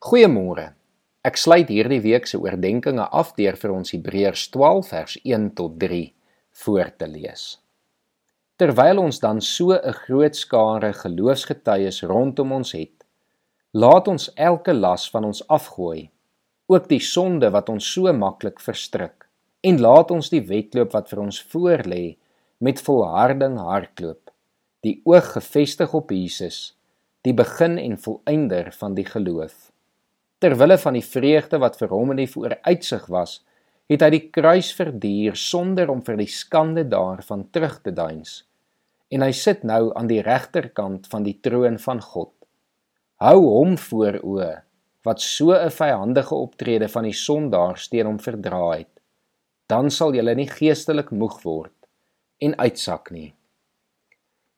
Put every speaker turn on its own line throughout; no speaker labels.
Goeiemôre. Ek sluit hierdie week se oordeenkings af deur vir ons Hebreërs 12 vers 1 tot 3 voor te lees. Terwyl ons dan so 'n groot skare geloofsgetuies rondom ons het, laat ons elke las van ons afgooi, ook die sonde wat ons so maklik verstrik, en laat ons die wedloop wat vir ons voorlê met volharding hardloop, die oog gefestig op Jesus, die begin en volëinder van die geloof. Ter wille van die vreugde wat vir hom in die vooruitsig was, het hy die kruis verduur sonder om vir die skande daarvan terug te deins. En hy sit nou aan die regterkant van die troon van God. Hou hom voor o wat so 'n vyandige optrede van die sondaars teen hom verdra het. Dan sal jy nie geestelik moeg word en uitsak nie.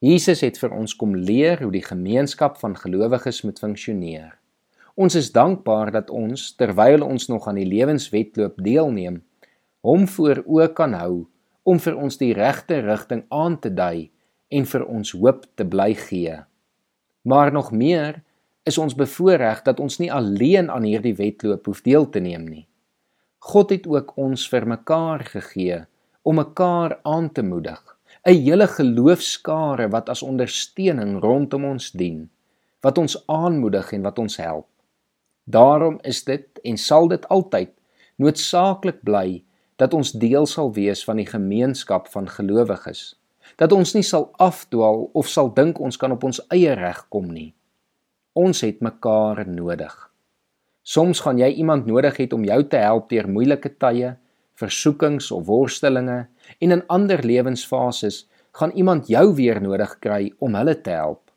Jesus het vir ons kom leer hoe die gemeenskap van gelowiges moet funksioneer. Ons is dankbaar dat ons terwyl ons nog aan die lewenswetloop deelneem, hom voor oë kan hou om vir ons die regte rigting aan te dui en vir ons hoop te bly gee. Maar nog meer is ons bevoorreg dat ons nie alleen aan hierdie wedloop hoef deel te neem nie. God het ook ons vir mekaar gegee om mekaar aan te moedig, 'n hele geloofskare wat as ondersteuning rondom ons dien, wat ons aanmoedig en wat ons help. Daarom is dit en sal dit altyd noodsaaklik bly dat ons deel sal wees van die gemeenskap van gelowiges. Dat ons nie sal afdwaal of sal dink ons kan op ons eie reg kom nie. Ons het mekaar nodig. Soms gaan jy iemand nodig hê om jou te help deur moeilike tye, versoekings of worstelinge en in ander lewensfases gaan iemand jou weer nodig kry om hulle te help.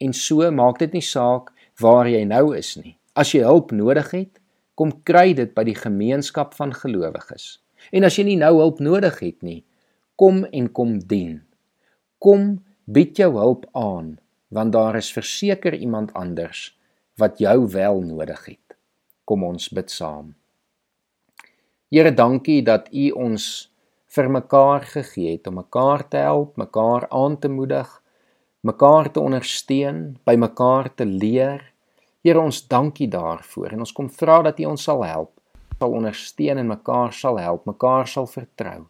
En so maak dit nie saak waar jy nou is nie. As jy hulp nodig het, kom kry dit by die gemeenskap van gelowiges. En as jy nie nou hulp nodig het nie, kom en kom dien. Kom bied jou hulp aan, want daar is verseker iemand anders wat jou wel nodig het. Kom ons bid saam. Here, dankie dat U ons vir mekaar gegee het om mekaar te help, mekaar aan te moedig, mekaar te ondersteun, by mekaar te leer Here ons dankie daarvoor en ons kom vra dat U ons sal help, sal ondersteun en mekaar sal help, mekaar sal vertrou.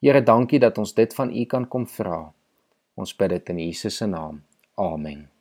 Here dankie dat ons dit van U kan kom vra. Ons bid dit in Jesus se naam. Amen.